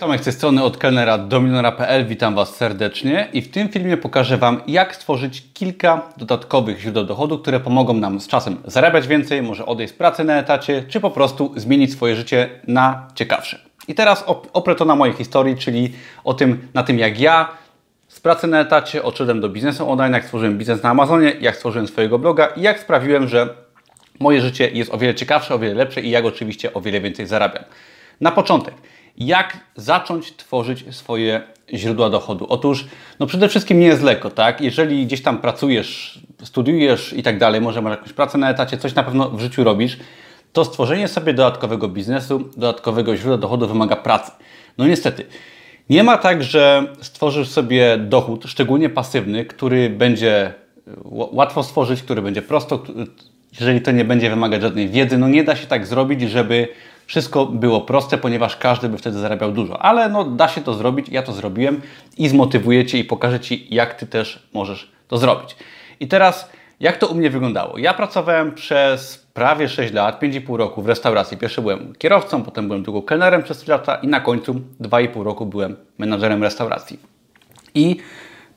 Tomek z tej strony od kelnera do. Witam Was serdecznie i w tym filmie pokażę Wam, jak stworzyć kilka dodatkowych źródeł dochodu, które pomogą nam z czasem zarabiać więcej, może odejść z pracy na etacie, czy po prostu zmienić swoje życie na ciekawsze. I teraz oprę to na mojej historii, czyli o tym, na tym jak ja z pracy na etacie odszedłem do biznesu online, jak stworzyłem biznes na Amazonie, jak stworzyłem swojego bloga i jak sprawiłem, że moje życie jest o wiele ciekawsze, o wiele lepsze i jak oczywiście o wiele więcej zarabiam. Na początek – jak zacząć tworzyć swoje źródła dochodu? Otóż, no przede wszystkim nie jest lekko, tak? Jeżeli gdzieś tam pracujesz, studiujesz i tak dalej, może masz jakąś pracę na etacie, coś na pewno w życiu robisz, to stworzenie sobie dodatkowego biznesu, dodatkowego źródła dochodu wymaga pracy. No niestety, nie ma tak, że stworzysz sobie dochód, szczególnie pasywny, który będzie łatwo stworzyć, który będzie prosto, jeżeli to nie będzie wymagać żadnej wiedzy. No nie da się tak zrobić, żeby wszystko było proste, ponieważ każdy by wtedy zarabiał dużo. Ale no, da się to zrobić, ja to zrobiłem i zmotywuję Cię i pokażę Ci, jak Ty też możesz to zrobić. I teraz, jak to u mnie wyglądało? Ja pracowałem przez prawie 6 lat, 5,5 roku w restauracji. Pierwszy byłem kierowcą, potem byłem długo kelnerem przez 3 lata i na końcu 2,5 roku byłem menadżerem restauracji. I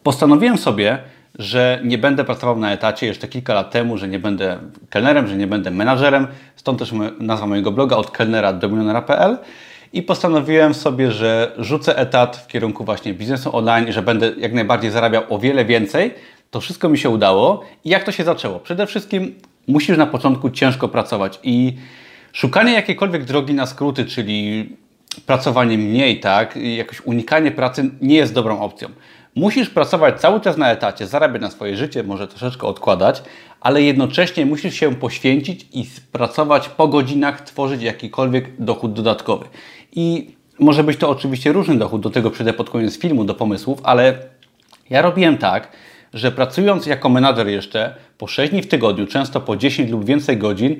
postanowiłem sobie, że nie będę pracował na etacie jeszcze kilka lat temu, że nie będę kelnerem, że nie będę menadżerem. Stąd też nazwa mojego bloga od kelnera do milionera.pl. I postanowiłem sobie, że rzucę etat w kierunku właśnie biznesu online, że będę jak najbardziej zarabiał o wiele więcej. To wszystko mi się udało. I jak to się zaczęło? Przede wszystkim musisz na początku ciężko pracować i szukanie jakiejkolwiek drogi na skróty, czyli pracowanie mniej, tak, jakoś unikanie pracy nie jest dobrą opcją. Musisz pracować cały czas na etacie, zarabiać na swoje życie, może troszeczkę odkładać, ale jednocześnie musisz się poświęcić i pracować po godzinach, tworzyć jakikolwiek dochód dodatkowy. I może być to oczywiście różny dochód, do tego przyjdę pod koniec filmu, do pomysłów, ale ja robiłem tak, że pracując jako menadżer jeszcze po 6 dni w tygodniu, często po 10 lub więcej godzin,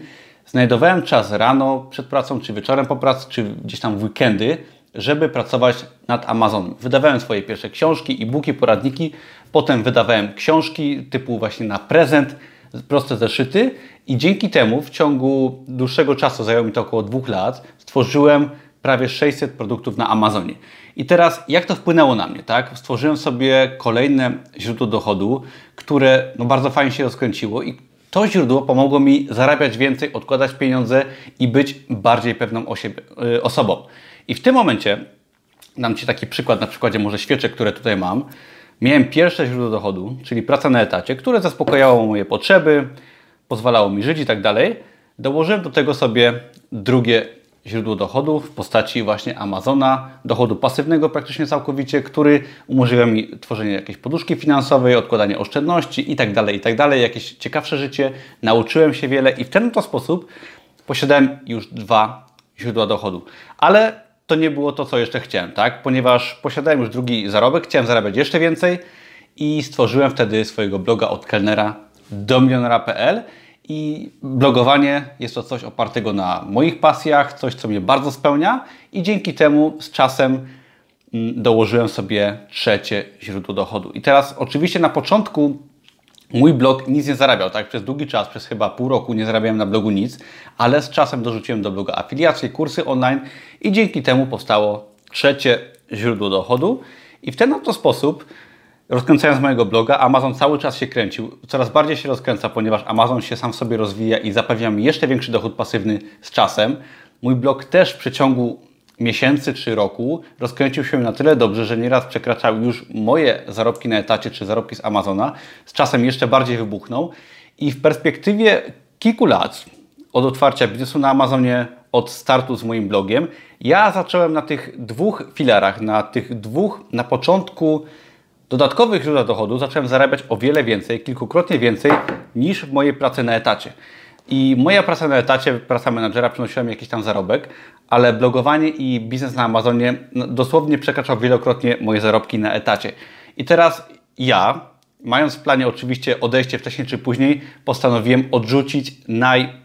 znajdowałem czas rano przed pracą, czy wieczorem po pracy, czy gdzieś tam w weekendy, żeby pracować nad Amazonem. Wydawałem swoje pierwsze książki, e-booki, poradniki, potem wydawałem książki typu właśnie na prezent, proste zeszyty i dzięki temu w ciągu dłuższego czasu, zajęło mi to około dwóch lat, stworzyłem prawie 600 produktów na Amazonie. I teraz jak to wpłynęło na mnie, tak? Stworzyłem sobie kolejne źródło dochodu, które no, bardzo fajnie się rozkręciło i to źródło pomogło mi zarabiać więcej, odkładać pieniądze i być bardziej pewną y, osobą. I w tym momencie dam Ci taki przykład na przykładzie może świeczek, które tutaj mam. Miałem pierwsze źródło dochodu, czyli praca na etacie, które zaspokajało moje potrzeby, pozwalało mi żyć i tak dalej. Dołożyłem do tego sobie drugie źródło dochodu w postaci właśnie Amazona, dochodu pasywnego praktycznie całkowicie, który umożliwia mi tworzenie jakiejś poduszki finansowej, odkładanie oszczędności i tak dalej, i tak jakieś ciekawsze życie. Nauczyłem się wiele i w ten to sposób posiadałem już dwa źródła dochodu. Ale to nie było to, co jeszcze chciałem, tak? Ponieważ posiadałem już drugi zarobek, chciałem zarabiać jeszcze więcej i stworzyłem wtedy swojego bloga od kelnera do milionera.pl i blogowanie jest to coś opartego na moich pasjach, coś, co mnie bardzo spełnia i dzięki temu z czasem mm, dołożyłem sobie trzecie źródło dochodu. I teraz oczywiście na początku mój blog nic nie zarabiał, tak? Przez długi czas, przez chyba pół roku nie zarabiałem na blogu nic, ale z czasem dorzuciłem do bloga afiliacje, kursy online i dzięki temu powstało trzecie źródło dochodu. I w ten oto sposób, rozkręcając mojego bloga, Amazon cały czas się kręcił. Coraz bardziej się rozkręca, ponieważ Amazon się sam sobie rozwija i zapewnia mi jeszcze większy dochód pasywny z czasem. Mój blog też w przeciągu miesięcy czy roku rozkręcił się na tyle dobrze, że nieraz przekraczał już moje zarobki na etacie czy zarobki z Amazona. Z czasem jeszcze bardziej wybuchnął i w perspektywie kilku lat od otwarcia biznesu na Amazonie, od startu z moim blogiem, ja zacząłem na tych dwóch filarach, na tych dwóch, na początku dodatkowych źródłach dochodu, zacząłem zarabiać o wiele więcej, kilkukrotnie więcej niż w mojej pracy na etacie. I moja praca na etacie, praca menadżera przynosiła mi jakiś tam zarobek, ale blogowanie i biznes na Amazonie no, dosłownie przekraczał wielokrotnie moje zarobki na etacie. I teraz ja, mając w planie oczywiście odejście wcześniej czy później, postanowiłem odrzucić naj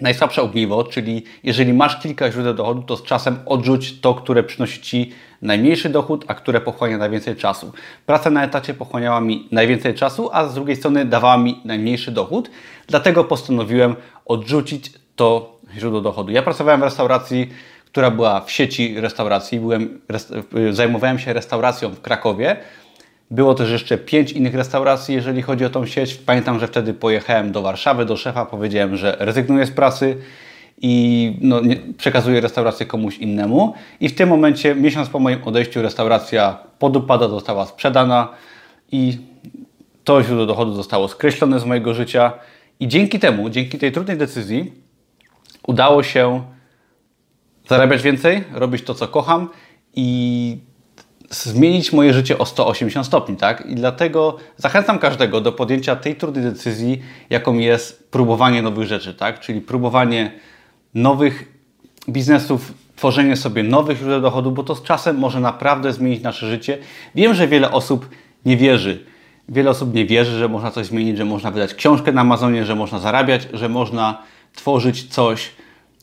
najsłabsze ogniwo, czyli jeżeli masz kilka źródeł dochodu, to z czasem odrzuć to, które przynosi Ci najmniejszy dochód, a które pochłania najwięcej czasu. Praca na etacie pochłaniała mi najwięcej czasu, a z drugiej strony dawała mi najmniejszy dochód, dlatego postanowiłem odrzucić to źródło dochodu. Ja pracowałem w restauracji, która była w sieci restauracji. Byłem, zajmowałem się restauracją w Krakowie. Było też jeszcze pięć innych restauracji, jeżeli chodzi o tą sieć. Pamiętam, że wtedy pojechałem do Warszawy, do szefa, powiedziałem, że rezygnuję z pracy i no, przekazuję restaurację komuś innemu. I w tym momencie, miesiąc po moim odejściu, restauracja podupada, została sprzedana i to źródło dochodu zostało skreślone z mojego życia. I dzięki temu, dzięki tej trudnej decyzji, udało się zarabiać więcej, robić to, co kocham i zmienić moje życie o 180 stopni, tak? I dlatego zachęcam każdego do podjęcia tej trudnej decyzji, jaką jest próbowanie nowych rzeczy, tak? Czyli próbowanie nowych biznesów, tworzenie sobie nowych źródeł dochodu, bo to z czasem może naprawdę zmienić nasze życie. Wiem, że wiele osób nie wierzy. Wiele osób nie wierzy, że można coś zmienić, że można wydać książkę na Amazonie, że można zarabiać, że można tworzyć coś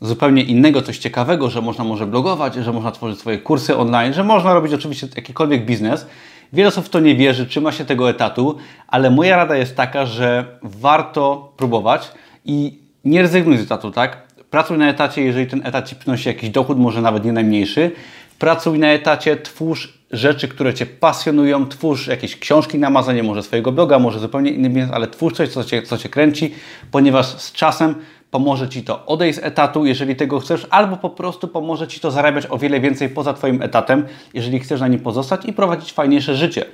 zupełnie innego, coś ciekawego, że można może blogować, że można tworzyć swoje kursy online, że można robić oczywiście jakikolwiek biznes. Wiele osób w to nie wierzy, trzyma się tego etatu, ale moja rada jest taka, że warto próbować i nie rezygnuj z etatu, tak? Pracuj na etacie, jeżeli ten etat Ci przynosi jakiś dochód, może nawet nie najmniejszy. Pracuj na etacie, twórz rzeczy, które Cię pasjonują, twórz jakieś książki na Amazonie, może swojego bloga, może zupełnie inny biznes, ale twórz coś, co Cię, co cię kręci, ponieważ z czasem pomoże Ci to odejść z etatu, jeżeli tego chcesz, albo po prostu pomoże Ci to zarabiać o wiele więcej poza Twoim etatem, jeżeli chcesz na nim pozostać i prowadzić fajniejsze życie.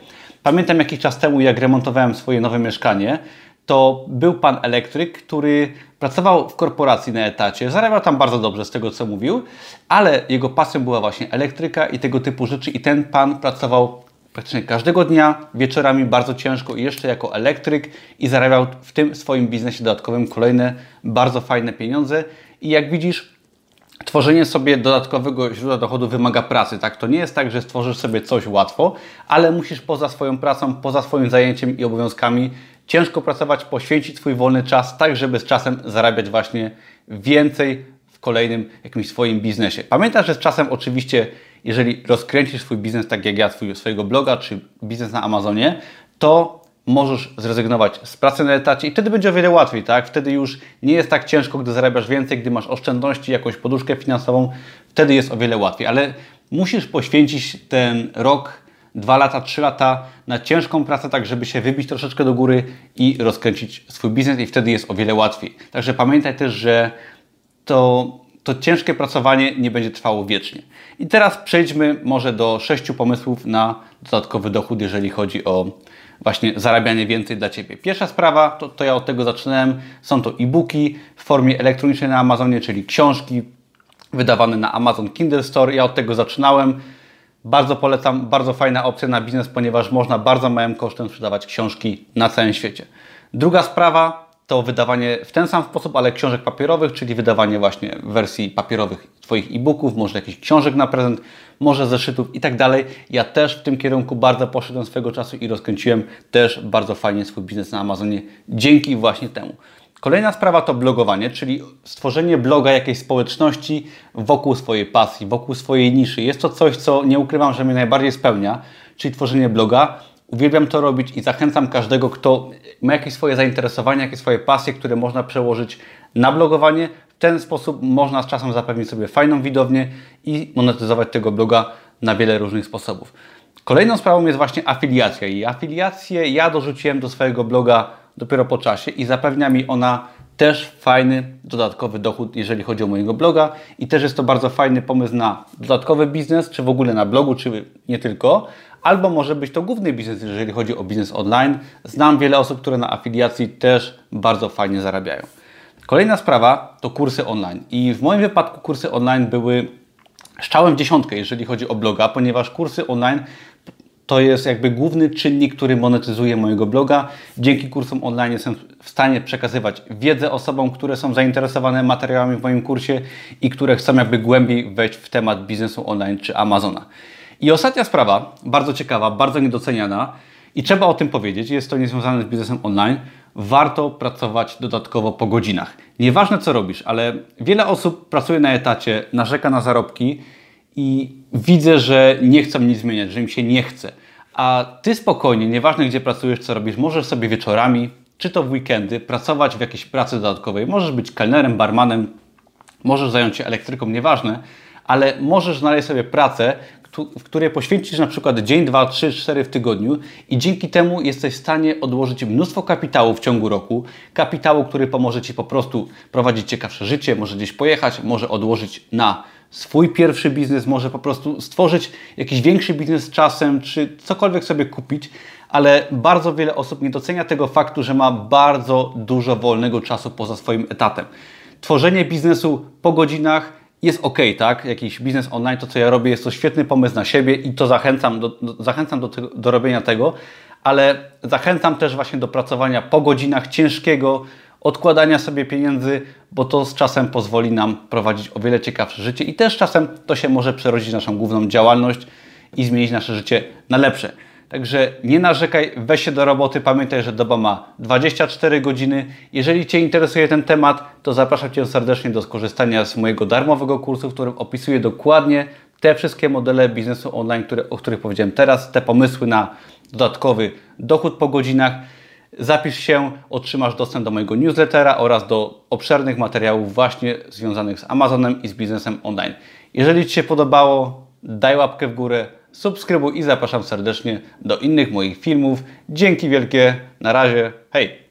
Pamiętam jakiś czas temu, jak remontowałem swoje nowe mieszkanie, to był pan elektryk, który pracował w korporacji na etacie, zarabiał tam bardzo dobrze z tego, co mówił, ale jego pasją była właśnie elektryka i tego typu rzeczy i ten pan pracował praktycznie każdego dnia, wieczorami bardzo ciężko i jeszcze jako elektryk i zarabiał w tym swoim biznesie dodatkowym kolejne bardzo fajne pieniądze i jak widzisz, tworzenie sobie dodatkowego źródła dochodu wymaga pracy. Tak? To nie jest tak, że stworzysz sobie coś łatwo, ale musisz poza swoją pracą, poza swoim zajęciem i obowiązkami ciężko pracować, poświęcić swój wolny czas, tak żeby z czasem zarabiać właśnie więcej w kolejnym jakimś swoim biznesie. Pamiętaj, że z czasem oczywiście, jeżeli rozkręcisz swój biznes tak jak ja, swój, swojego bloga czy biznes na Amazonie, to możesz zrezygnować z pracy na etacie i wtedy będzie o wiele łatwiej, tak? Wtedy już nie jest tak ciężko, gdy zarabiasz więcej, gdy masz oszczędności, jakąś poduszkę finansową, wtedy jest o wiele łatwiej, ale musisz poświęcić ten rok dwa lata, trzy lata na ciężką pracę, tak żeby się wybić troszeczkę do góry i rozkręcić swój biznes i wtedy jest o wiele łatwiej. Także pamiętaj też, że to, to ciężkie pracowanie nie będzie trwało wiecznie. I teraz przejdźmy może do sześciu pomysłów na dodatkowy dochód, jeżeli chodzi o właśnie zarabianie więcej dla Ciebie. Pierwsza sprawa, to, to ja od tego zaczynałem, są to e-booki w formie elektronicznej na Amazonie, czyli książki wydawane na Amazon Kindle Store. Ja od tego zaczynałem. Bardzo polecam, bardzo fajna opcja na biznes, ponieważ można bardzo małym kosztem sprzedawać książki na całym świecie. Druga sprawa to wydawanie w ten sam sposób, ale książek papierowych, czyli wydawanie właśnie wersji papierowych Twoich e-booków, może jakichś książek na prezent, może zeszytów i tak dalej. Ja też w tym kierunku bardzo poszedłem swego czasu i rozkręciłem też bardzo fajnie swój biznes na Amazonie dzięki właśnie temu. Kolejna sprawa to blogowanie, czyli stworzenie bloga jakiejś społeczności wokół swojej pasji, wokół swojej niszy. Jest to coś, co nie ukrywam, że mnie najbardziej spełnia, czyli tworzenie bloga. Uwielbiam to robić i zachęcam każdego, kto ma jakieś swoje zainteresowania, jakieś swoje pasje, które można przełożyć na blogowanie. W ten sposób można z czasem zapewnić sobie fajną widownię i monetyzować tego bloga na wiele różnych sposobów. Kolejną sprawą jest właśnie afiliacja i afiliację ja dorzuciłem do swojego bloga dopiero po czasie i zapewnia mi ona też fajny dodatkowy dochód, jeżeli chodzi o mojego bloga i też jest to bardzo fajny pomysł na dodatkowy biznes, czy w ogóle na blogu, czy nie tylko, albo może być to główny biznes, jeżeli chodzi o biznes online. Znam wiele osób, które na afiliacji też bardzo fajnie zarabiają. Kolejna sprawa to kursy online i w moim wypadku kursy online były szczałem w dziesiątkę, jeżeli chodzi o bloga, ponieważ kursy online to jest jakby główny czynnik, który monetyzuje mojego bloga. Dzięki kursom online jestem w stanie przekazywać wiedzę osobom, które są zainteresowane materiałami w moim kursie i które chcą jakby głębiej wejść w temat biznesu online czy Amazona. I ostatnia sprawa, bardzo ciekawa, bardzo niedoceniana i trzeba o tym powiedzieć, jest to niezwiązane z biznesem online. Warto pracować dodatkowo po godzinach. Nieważne co robisz, ale wiele osób pracuje na etacie, narzeka na zarobki i widzę, że nie chcą nic zmieniać, że im się nie chce. A ty spokojnie, nieważne gdzie pracujesz, co robisz, możesz sobie wieczorami, czy to w weekendy, pracować w jakiejś pracy dodatkowej. Możesz być kelnerem, barmanem, możesz zająć się elektryką, nieważne, ale możesz znaleźć sobie pracę, w której poświęcisz na przykład dzień, dwa, trzy, cztery w tygodniu i dzięki temu jesteś w stanie odłożyć mnóstwo kapitału w ciągu roku. Kapitału, który pomoże Ci po prostu prowadzić ciekawsze życie, może gdzieś pojechać, może odłożyć na swój pierwszy biznes, może po prostu stworzyć jakiś większy biznes z czasem, czy cokolwiek sobie kupić, ale bardzo wiele osób nie docenia tego faktu, że ma bardzo dużo wolnego czasu poza swoim etatem. Tworzenie biznesu po godzinach jest ok, tak? Jakiś biznes online, to co ja robię, jest to świetny pomysł na siebie i to zachęcam do, do zachęcam do, do robienia tego, ale zachęcam też właśnie do pracowania po godzinach ciężkiego, odkładania sobie pieniędzy, bo to z czasem pozwoli nam prowadzić o wiele ciekawsze życie i też czasem to się może przerodzić naszą główną działalność i zmienić nasze życie na lepsze. Także nie narzekaj, weź się do roboty. Pamiętaj, że doba ma 24 godziny. Jeżeli Cię interesuje ten temat, to zapraszam Cię serdecznie do skorzystania z mojego darmowego kursu, w którym opisuję dokładnie te wszystkie modele biznesu online, które, o których powiedziałem teraz, te pomysły na dodatkowy dochód po godzinach. Zapisz się, otrzymasz dostęp do mojego newslettera oraz do obszernych materiałów właśnie związanych z Amazonem i z biznesem online. Jeżeli Ci się podobało, daj łapkę w górę, subskrybuj i zapraszam serdecznie do innych moich filmów. Dzięki wielkie, na razie, hej!